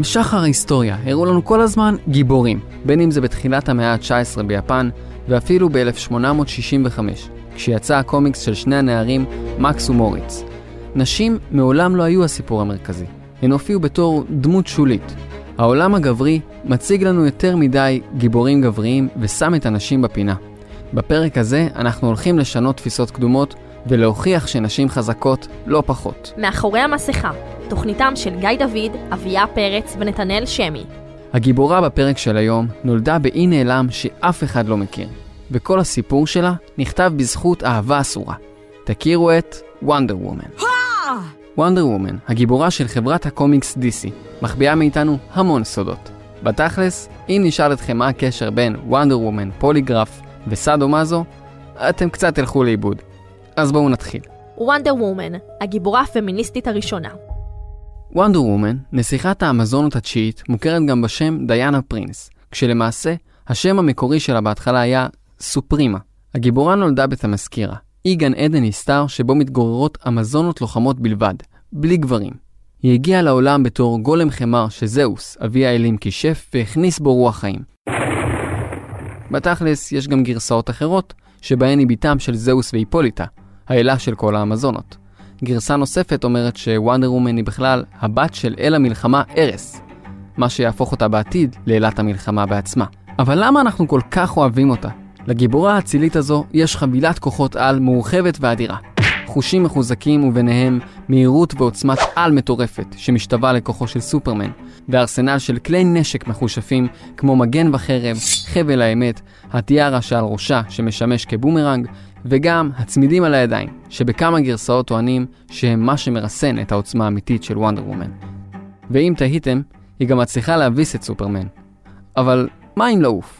משחר ההיסטוריה הראו לנו כל הזמן גיבורים, בין אם זה בתחילת המאה ה-19 ביפן, ואפילו ב-1865, כשיצא הקומיקס של שני הנערים מקס ומוריץ. נשים מעולם לא היו הסיפור המרכזי, הן הופיעו בתור דמות שולית. העולם הגברי מציג לנו יותר מדי גיבורים גבריים ושם את הנשים בפינה. בפרק הזה אנחנו הולכים לשנות תפיסות קדומות ולהוכיח שנשים חזקות לא פחות. מאחורי המסכה, תוכניתם של גיא דוד, אביה פרץ ונתנאל שמי. הגיבורה בפרק של היום נולדה באי נעלם שאף אחד לא מכיר, וכל הסיפור שלה נכתב בזכות אהבה אסורה. תכירו את וונדר וומן. וונדר וומן, הגיבורה של חברת הקומיקס DC, מחביאה מאיתנו המון סודות. בתכלס, אם נשאל אתכם מה הקשר בין וונדר וומן, פוליגרף וסאדו מאזו, אתם קצת תלכו לאיבוד. אז בואו נתחיל. וונדר וומן, הגיבורה הפמיניסטית הראשונה. וונדר וומן, נסיכת האמזונות התשיעית, מוכרת גם בשם דיאנה פרינס, כשלמעשה, השם המקורי שלה בהתחלה היה סופרימה. הגיבורה נולדה בתמסקירה, אי גן עדן נסתר שבו מתגוררות אמזונות לוחמות בלבד, בלי גברים. היא הגיעה לעולם בתור גולם חמר שזהוס, אבי האלים כישף והכניס בו רוח חיים. בתכלס, יש גם גרסאות אחרות, שבהן היא בתם של זהוס והיפוליטה, האלה של כל האמזונות. גרסה נוספת אומרת שוונדר וומן היא בכלל הבת של אל המלחמה ארס, מה שיהפוך אותה בעתיד לאלת המלחמה בעצמה. אבל למה אנחנו כל כך אוהבים אותה? לגיבורה האצילית הזו יש חבילת כוחות על מורחבת ואדירה. חושים מחוזקים וביניהם מהירות ועוצמת על מטורפת שמשתווה לכוחו של סופרמן, וארסנל של כלי נשק מחושפים כמו מגן וחרב, חבל האמת, הטיארה שעל ראשה שמשמש כבומרנג, וגם הצמידים על הידיים, שבכמה גרסאות טוענים שהם מה שמרסן את העוצמה האמיתית של וונדר וומן. ואם תהיתם, היא גם מצליחה להביס את סופרמן. אבל מה אם לעוף?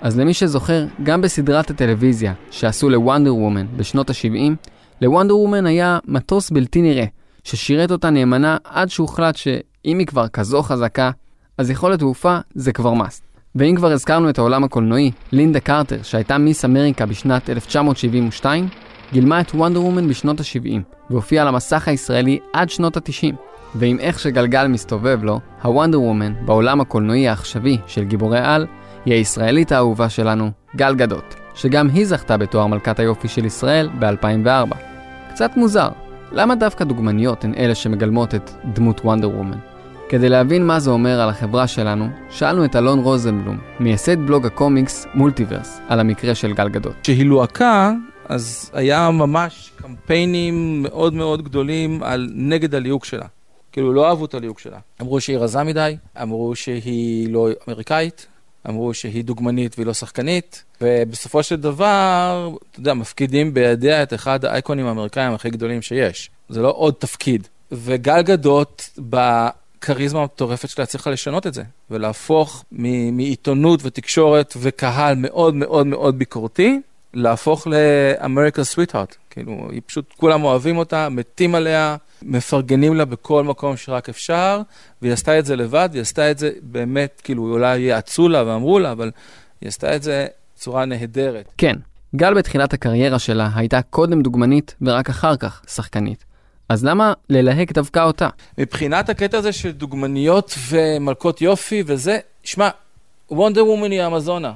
אז למי שזוכר, גם בסדרת הטלוויזיה שעשו לוונדר וומן בשנות ה-70, לוונדר וומן היה מטוס בלתי נראה, ששירת אותה נאמנה עד שהוחלט שאם היא כבר כזו חזקה, אז יכולת תעופה זה כבר מאסט. ואם כבר הזכרנו את העולם הקולנועי, לינדה קרטר, שהייתה מיס אמריקה בשנת 1972, גילמה את וונדר וומן בשנות ה-70, והופיעה על המסך הישראלי עד שנות ה-90. ועם איך שגלגל מסתובב לו, הוונדר וומן, בעולם הקולנועי העכשווי של גיבורי על, היא הישראלית האהובה שלנו, גל גדות, שגם היא זכתה בתואר מלכת היופי של ישראל ב-2004. קצת מוזר, למה דווקא דוגמניות הן אלה שמגלמות את דמות וונדר וומן? כדי להבין מה זה אומר על החברה שלנו, שאלנו את אלון רוזנבלום, מייסד בלוג הקומיקס מולטיברס, על המקרה של גל גדות. כשהיא לוהקה, אז היה ממש קמפיינים מאוד מאוד גדולים על נגד הליהוק שלה. כאילו לא אהבו את הליהוק שלה. אמרו שהיא רזה מדי, אמרו שהיא לא אמריקאית, אמרו שהיא דוגמנית והיא לא שחקנית, ובסופו של דבר, אתה יודע, מפקידים בידיה את אחד האייקונים האמריקאים הכי גדולים שיש. זה לא עוד תפקיד. וגל גדות, בכריזמה המטורפת שלה, הצליחה לשנות את זה, ולהפוך מעיתונות ותקשורת וקהל מאוד מאוד מאוד ביקורתי, להפוך לאמריקה סוויטהארט. כאילו, היא פשוט, כולם אוהבים אותה, מתים עליה, מפרגנים לה בכל מקום שרק אפשר, והיא עשתה את זה לבד, והיא עשתה את זה באמת, כאילו, אולי יעצו לה ואמרו לה, אבל היא עשתה את זה בצורה נהדרת. כן, גל בתחילת הקריירה שלה הייתה קודם דוגמנית ורק אחר כך שחקנית. אז למה ללהק דווקא אותה? מבחינת הקטע הזה של דוגמניות ומלכות יופי וזה, שמע, וונדר וומן היא אמזונה.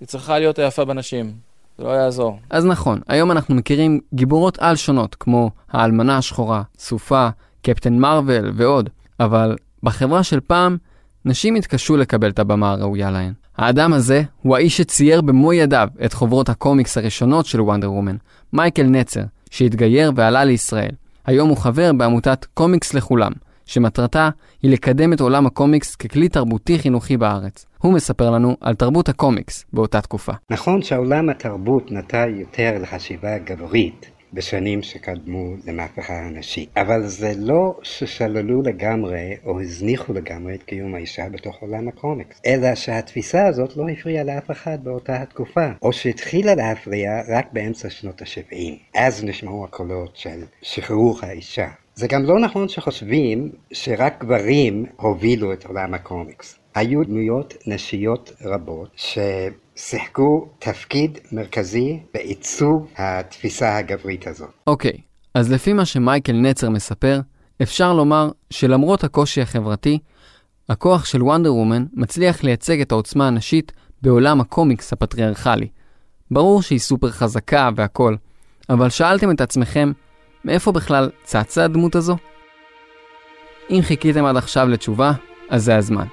היא צריכה להיות היפה בנשים. זה לא יעזור. אז נכון, היום אנחנו מכירים גיבורות על שונות, כמו האלמנה השחורה, סופה, קפטן מרוויל ועוד, אבל בחברה של פעם, נשים התקשו לקבל את הבמה הראויה להן. האדם הזה הוא האיש שצייר במו ידיו את חוברות הקומיקס הראשונות של וונדר וומן, מייקל נצר, שהתגייר ועלה לישראל. היום הוא חבר בעמותת קומיקס לכולם, שמטרתה היא לקדם את עולם הקומיקס ככלי תרבותי חינוכי בארץ. הוא מספר לנו על תרבות הקומיקס באותה תקופה. נכון שעולם התרבות נטה יותר לחשיבה גברית בשנים שקדמו למהפכה הנשית, אבל זה לא ששללו לגמרי או הזניחו לגמרי את קיום האישה בתוך עולם הקומיקס, אלא שהתפיסה הזאת לא הפריעה לאף אחד באותה התקופה, או שהתחילה להפריע רק באמצע שנות ה-70. אז נשמעו הקולות של שחרור האישה. זה גם לא נכון שחושבים שרק גברים הובילו את עולם הקומיקס. היו דמויות נשיות רבות ששיחקו תפקיד מרכזי בעיצוב התפיסה הגברית הזאת. אוקיי, אז לפי מה שמייקל נצר מספר, אפשר לומר שלמרות הקושי החברתי, הכוח של וונדר וומן מצליח לייצג את העוצמה הנשית בעולם הקומיקס הפטריארכלי. ברור שהיא סופר חזקה והכל, אבל שאלתם את עצמכם, מאיפה בכלל צצה הדמות הזו? אם חיכיתם עד עכשיו לתשובה, אז זה הזמן.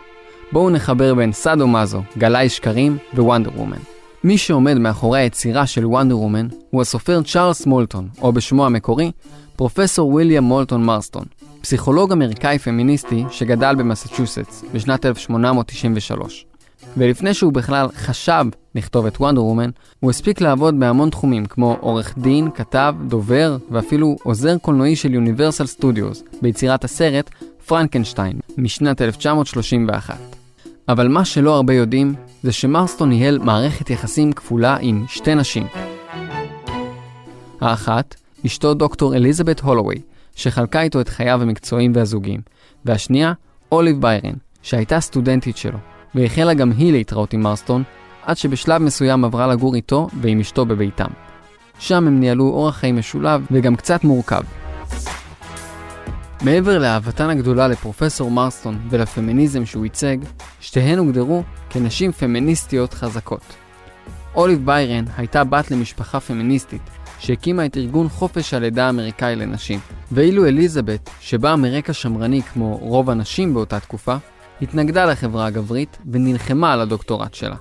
בואו נחבר בין סאדו מאזו, גלאי שקרים ווונדר וומן. מי שעומד מאחורי היצירה של וונדר וומן הוא הסופר צ'ארלס מולטון, או בשמו המקורי, פרופסור ויליאם מולטון מרסטון, פסיכולוג אמריקאי פמיניסטי שגדל במסצ'וסטס בשנת 1893. ולפני שהוא בכלל חשב לכתוב את וונדר וומן, הוא הספיק לעבוד בהמון תחומים כמו עורך דין, כתב, דובר ואפילו עוזר קולנועי של יוניברסל סטודיוס ביצירת הסרט פרנקנשטיין משנת 1931. אבל מה שלא הרבה יודעים זה שמרסטון ניהל מערכת יחסים כפולה עם שתי נשים. האחת, אשתו דוקטור אליזבת הולווי, שחלקה איתו את חייו המקצועיים והזוגיים, והשנייה, אוליב ביירן, שהייתה סטודנטית שלו, והחלה גם היא להתראות עם מרסטון, עד שבשלב מסוים עברה לגור איתו ועם אשתו בביתם. שם הם ניהלו אורח חיים משולב וגם קצת מורכב. מעבר לאהבתן הגדולה לפרופסור מרסטון ולפמיניזם שהוא ייצג, שתיהן הוגדרו כנשים פמיניסטיות חזקות. אוליב ביירן הייתה בת למשפחה פמיניסטית, שהקימה את ארגון חופש הלידה האמריקאי לנשים, ואילו אליזבת, שבאה מרקע שמרני כמו רוב הנשים באותה תקופה, התנגדה לחברה הגברית ונלחמה על הדוקטורט שלה.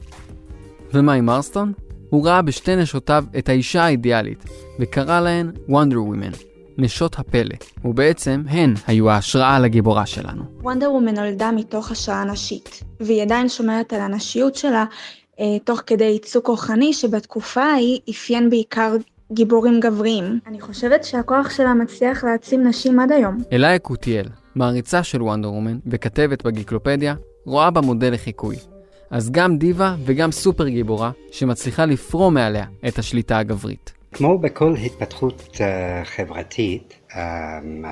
ומה עם מרסטון? הוא ראה בשתי נשותיו את האישה האידיאלית, וקרא להן וונדר ווימן, נשות הפלא, ובעצם הן היו ההשראה לגיבורה שלנו. וונדר וומן נולדה מתוך השראה נשית, והיא עדיין שומרת על הנשיות שלה אה, תוך כדי ייצוג כוחני שבתקופה ההיא אפיין בעיקר גיבורים גבריים. אני חושבת שהכוח שלה מצליח להעצים נשים עד היום. אליה קוטיאל, מעריצה של וונדר וומן וכתבת בגיקלופדיה, רואה בה מודל לחיקוי. אז גם דיבה וגם סופר גיבורה שמצליחה לפרום מעליה את השליטה הגברית. כמו בכל התפתחות uh, חברתית uh,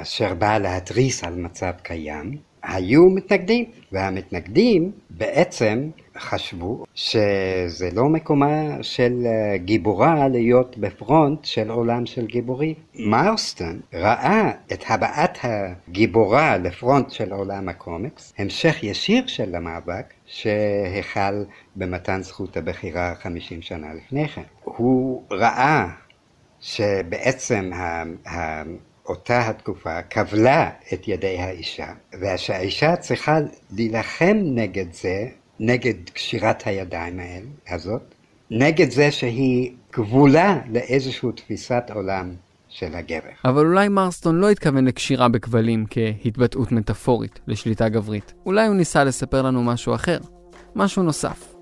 אשר באה להתריס על מצב קיים, היו מתנגדים, והמתנגדים בעצם חשבו שזה לא מקומה של uh, גיבורה להיות בפרונט של עולם של גיבורים. מרסטון ראה את הבעת הגיבורה לפרונט של עולם הקומיקס, המשך ישיר של המאבק שהחל במתן זכות הבחירה 50 שנה לפני כן. הוא ראה שבעצם אותה התקופה כבלה את ידי האישה, ושהאישה צריכה להילחם נגד זה, נגד קשירת הידיים האלה, הזאת, נגד זה שהיא כבולה לאיזושהי תפיסת עולם של הגבר. אבל אולי מרסטון לא התכוון לקשירה בכבלים כהתבטאות מטאפורית לשליטה גברית. אולי הוא ניסה לספר לנו משהו אחר, משהו נוסף.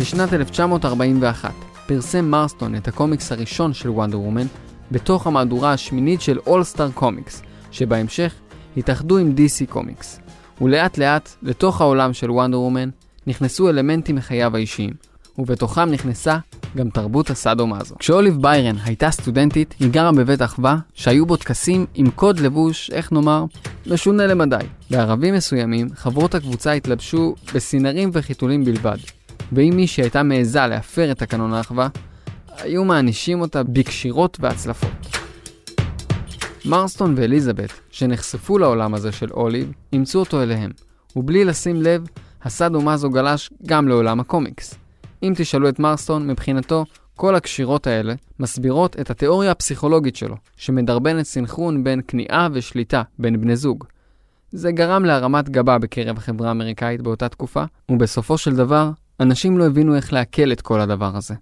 בשנת 1941 פרסם מרסטון את הקומיקס הראשון של וונדר וומן בתוך המהדורה השמינית של All Star Comics, שבהמשך התאחדו עם DC קומיקס. ולאט לאט, לתוך העולם של וונדר וומן, נכנסו אלמנטים מחייו האישיים, ובתוכם נכנסה גם תרבות הסאדו מאזו. כשאוליב ביירן הייתה סטודנטית, היא גרה בבית אחווה, שהיו בו טקסים עם קוד לבוש, איך נאמר, משונה למדי. בערבים מסוימים, חברות הקבוצה התלבשו בסינרים וחיתולים בלבד, ואם מישהי הייתה מעיזה להפר את תקנון האחווה, היו מענישים אותה בקשירות והצלפות. מרסטון ואליזבת, שנחשפו לעולם הזה של אוליב, אימצו אותו אליהם, ובלי לשים לב, הסאדו מאזו גלש גם לעולם הקומיקס. אם תשאלו את מרסטון, מבחינתו, כל הקשירות האלה מסבירות את התיאוריה הפסיכולוגית שלו, שמדרבנת סנכרון בין כניעה ושליטה בין בני זוג. זה גרם להרמת גבה בקרב החברה האמריקאית באותה תקופה, ובסופו של דבר, אנשים לא הבינו איך לעכל את כל הדבר הזה.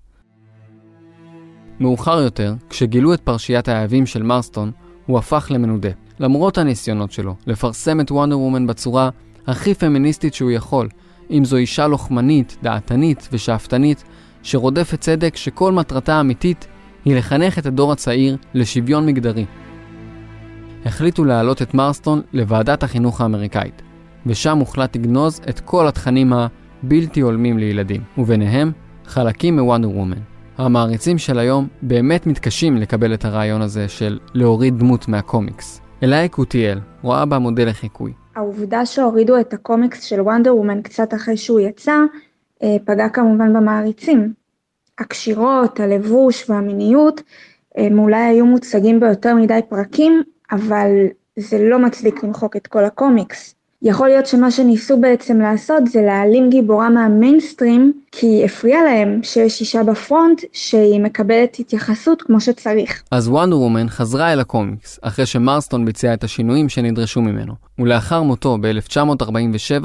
מאוחר יותר, כשגילו את פרשיית האהבים של מרסטון, הוא הפך למנודה. למרות הניסיונות שלו לפרסם את וונדר וומן בצורה הכי פמיניסטית שהוא יכול, אם זו אישה לוחמנית, דעתנית ושאפתנית, שרודפת צדק שכל מטרתה האמיתית היא לחנך את הדור הצעיר לשוויון מגדרי. החליטו להעלות את מרסטון לוועדת החינוך האמריקאית, ושם הוחלט לגנוז את כל התכנים הבלתי הולמים לילדים, וביניהם חלקים מוונדר וומן. המעריצים של היום באמת מתקשים לקבל את הרעיון הזה של להוריד דמות מהקומיקס. אלייק קוטיאל רואה בה מודל לחיקוי. העובדה שהורידו את הקומיקס של וונדר וומן קצת אחרי שהוא יצא, אה, פגע כמובן במעריצים. הקשירות, הלבוש והמיניות הם אולי היו מוצגים ביותר מדי פרקים, אבל זה לא מצדיק למחוק את כל הקומיקס. יכול להיות שמה שניסו בעצם לעשות זה להעלים גיבורה מהמיינסטרים, כי הפריע להם שיש אישה בפרונט שהיא מקבלת התייחסות כמו שצריך. אז וונדר וומן חזרה אל הקומיקס, אחרי שמרסטון ביצע את השינויים שנדרשו ממנו, ולאחר מותו ב-1947,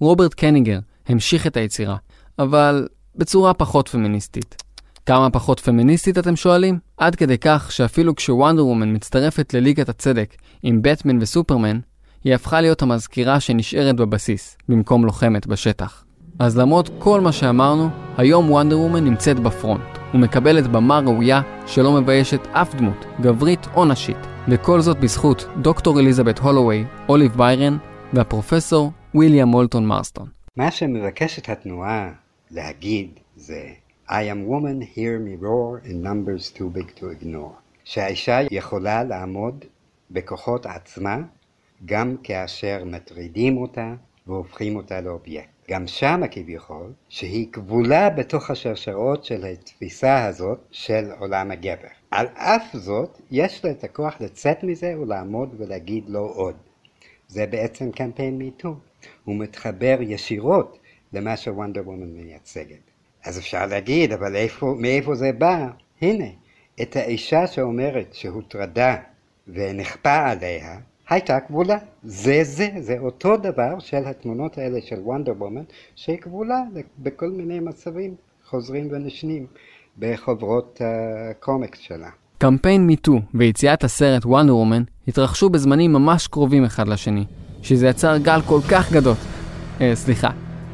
רוברט קניגר המשיך את היצירה, אבל בצורה פחות פמיניסטית. כמה פחות פמיניסטית אתם שואלים? עד כדי כך שאפילו כשוונדר וומן מצטרפת לליגת הצדק עם בטמן וסופרמן, היא הפכה להיות המזכירה שנשארת בבסיס, במקום לוחמת בשטח. אז למרות כל מה שאמרנו, היום וונדר וומן נמצאת בפרונט, ומקבלת במה ראויה שלא מביישת אף דמות, גברית או נשית. וכל זאת בזכות דוקטור אליזבת הולווי, אוליב ביירן והפרופסור ויליאם מולטון מרסטון. מה שמבקשת התנועה להגיד זה I am woman, hear me roar, in numbers too big to ignore. שהאישה יכולה לעמוד בכוחות עצמה גם כאשר מטרידים אותה והופכים אותה לאובייקט. גם שמה כביכול, שהיא כבולה בתוך השרשרות של התפיסה הזאת של עולם הגבר. על אף זאת, יש לה את הכוח לצאת מזה ולעמוד ולהגיד לא עוד. זה בעצם קמפיין מיטו. הוא מתחבר ישירות למה שוונדר וומן מייצגת. אז אפשר להגיד, אבל איפה, מאיפה זה בא? הנה, את האישה שאומרת שהוטרדה ונכפה עליה, כבולה. זה זה, זה אותו דבר של התמונות האלה של וונדר וומן, שהיא כבולה בכל מיני מצבים חוזרים ונשנים בחוברות הקומיקס שלה. קמפיין מיטו ויציאת הסרט וונדר וומן התרחשו בזמנים ממש קרובים אחד לשני, שזה יצר גל כל כך גדול, אה, סליחה,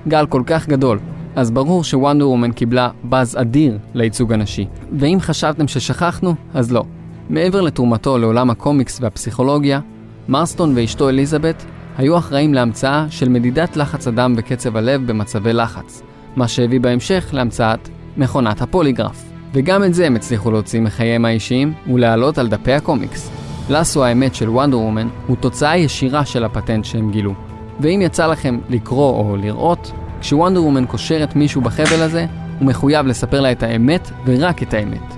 גל כל כך גדול, אז ברור שוונדר וומן קיבלה באז אדיר לייצוג הנשי. ואם חשבתם ששכחנו, אז לא. מעבר לתרומתו לעולם הקומיקס והפסיכולוגיה, מרסטון ואשתו אליזבת היו אחראים להמצאה של מדידת לחץ הדם וקצב הלב במצבי לחץ, מה שהביא בהמשך להמצאת מכונת הפוליגרף. וגם את זה הם הצליחו להוציא מחייהם האישיים ולהעלות על דפי הקומיקס. לאסו האמת של וונדר וומן הוא תוצאה ישירה של הפטנט שהם גילו. ואם יצא לכם לקרוא או לראות, כשוונדר וומן קושרת מישהו בחבל הזה, הוא מחויב לספר לה את האמת ורק את האמת.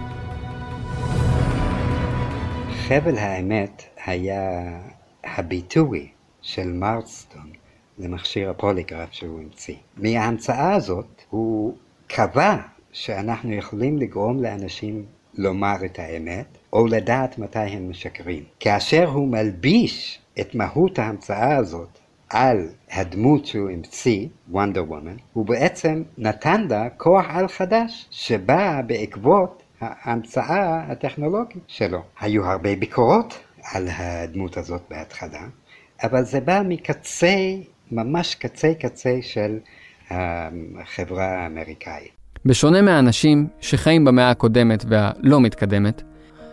חבל האמת היה הביטוי של מרסטון למכשיר הפוליגרף שהוא המציא. מההמצאה הזאת הוא קבע שאנחנו יכולים לגרום לאנשים לומר את האמת, או לדעת מתי הם משקרים. כאשר הוא מלביש את מהות ההמצאה הזאת על הדמות שהוא המציא, וונדר וומן, הוא בעצם נתן לה כוח על חדש שבא בעקבות ההמצאה הטכנולוגית שלו. היו הרבה ביקורות על הדמות הזאת בהתחלה, אבל זה בא מקצה, ממש קצה קצה של החברה האמריקאית. בשונה מהאנשים שחיים במאה הקודמת והלא מתקדמת,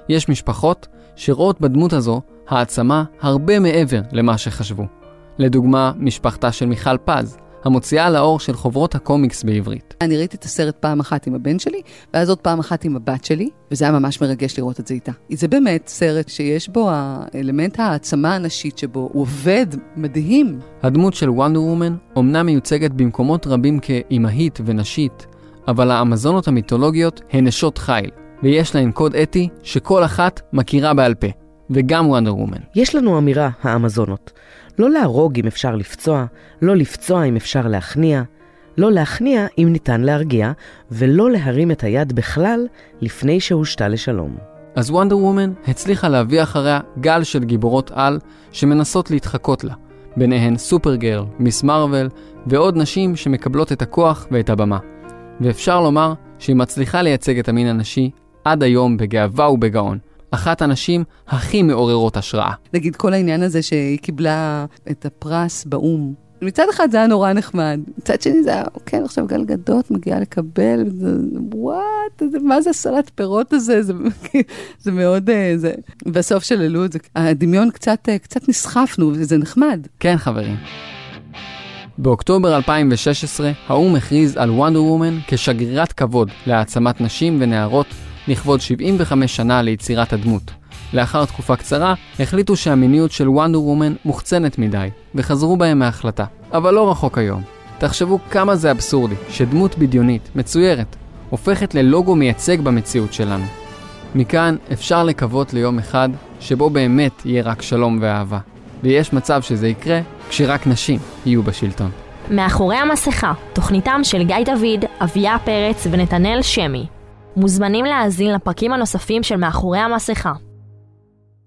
יש משפחות שרואות בדמות הזו העצמה הרבה מעבר למה שחשבו. לדוגמה, משפחתה של מיכל פז, המוציאה לאור של חוברות הקומיקס בעברית. אני ראיתי את הסרט פעם אחת עם הבן שלי, ואז עוד פעם אחת עם הבת שלי, וזה היה ממש מרגש לראות את זה איתה. זה באמת סרט שיש בו האלמנט העצמה הנשית שבו, הוא עובד מדהים. הדמות של וונדר וומן אומנם מיוצגת במקומות רבים כאימהית ונשית, אבל האמזונות המיתולוגיות הן נשות חיל, ויש להן קוד אתי שכל אחת מכירה בעל פה, וגם וונדר וומן. יש לנו אמירה, האמזונות. לא להרוג אם אפשר לפצוע, לא לפצוע אם אפשר להכניע, לא להכניע אם ניתן להרגיע, ולא להרים את היד בכלל לפני שהושתה לשלום. אז וונדר וומן הצליחה להביא אחריה גל של גיבורות על שמנסות להתחקות לה, ביניהן סופרגרל, מיס מרוויל ועוד נשים שמקבלות את הכוח ואת הבמה. ואפשר לומר שהיא מצליחה לייצג את המין הנשי עד היום בגאווה ובגאון. אחת הנשים הכי מעוררות השראה. נגיד כל העניין הזה שהיא קיבלה את הפרס באו"ם. מצד אחד זה היה נורא נחמד, מצד שני זה היה, כן, עכשיו גל גדות מגיעה לקבל, וואט, מה זה סלט פירות הזה, זה, זה מאוד, אה, זה, בסוף את זה, הדמיון קצת, אה, קצת נסחפנו, וזה נחמד. כן, חברים. באוקטובר 2016, האו"ם הכריז על וונדר וומן כשגרירת כבוד להעצמת נשים ונערות לכבוד 75 שנה ליצירת הדמות. לאחר תקופה קצרה, החליטו שהמיניות של וונדר וומן מוחצנת מדי, וחזרו בהם מההחלטה. אבל לא רחוק היום. תחשבו כמה זה אבסורדי, שדמות בדיונית, מצוירת, הופכת ללוגו מייצג במציאות שלנו. מכאן אפשר לקוות ליום אחד שבו באמת יהיה רק שלום ואהבה. ויש מצב שזה יקרה כשרק נשים יהיו בשלטון. מאחורי המסכה, תוכניתם של גיא דוד, אביה פרץ ונתנאל שמי. מוזמנים להאזין לפרקים הנוספים של מאחורי המסכה,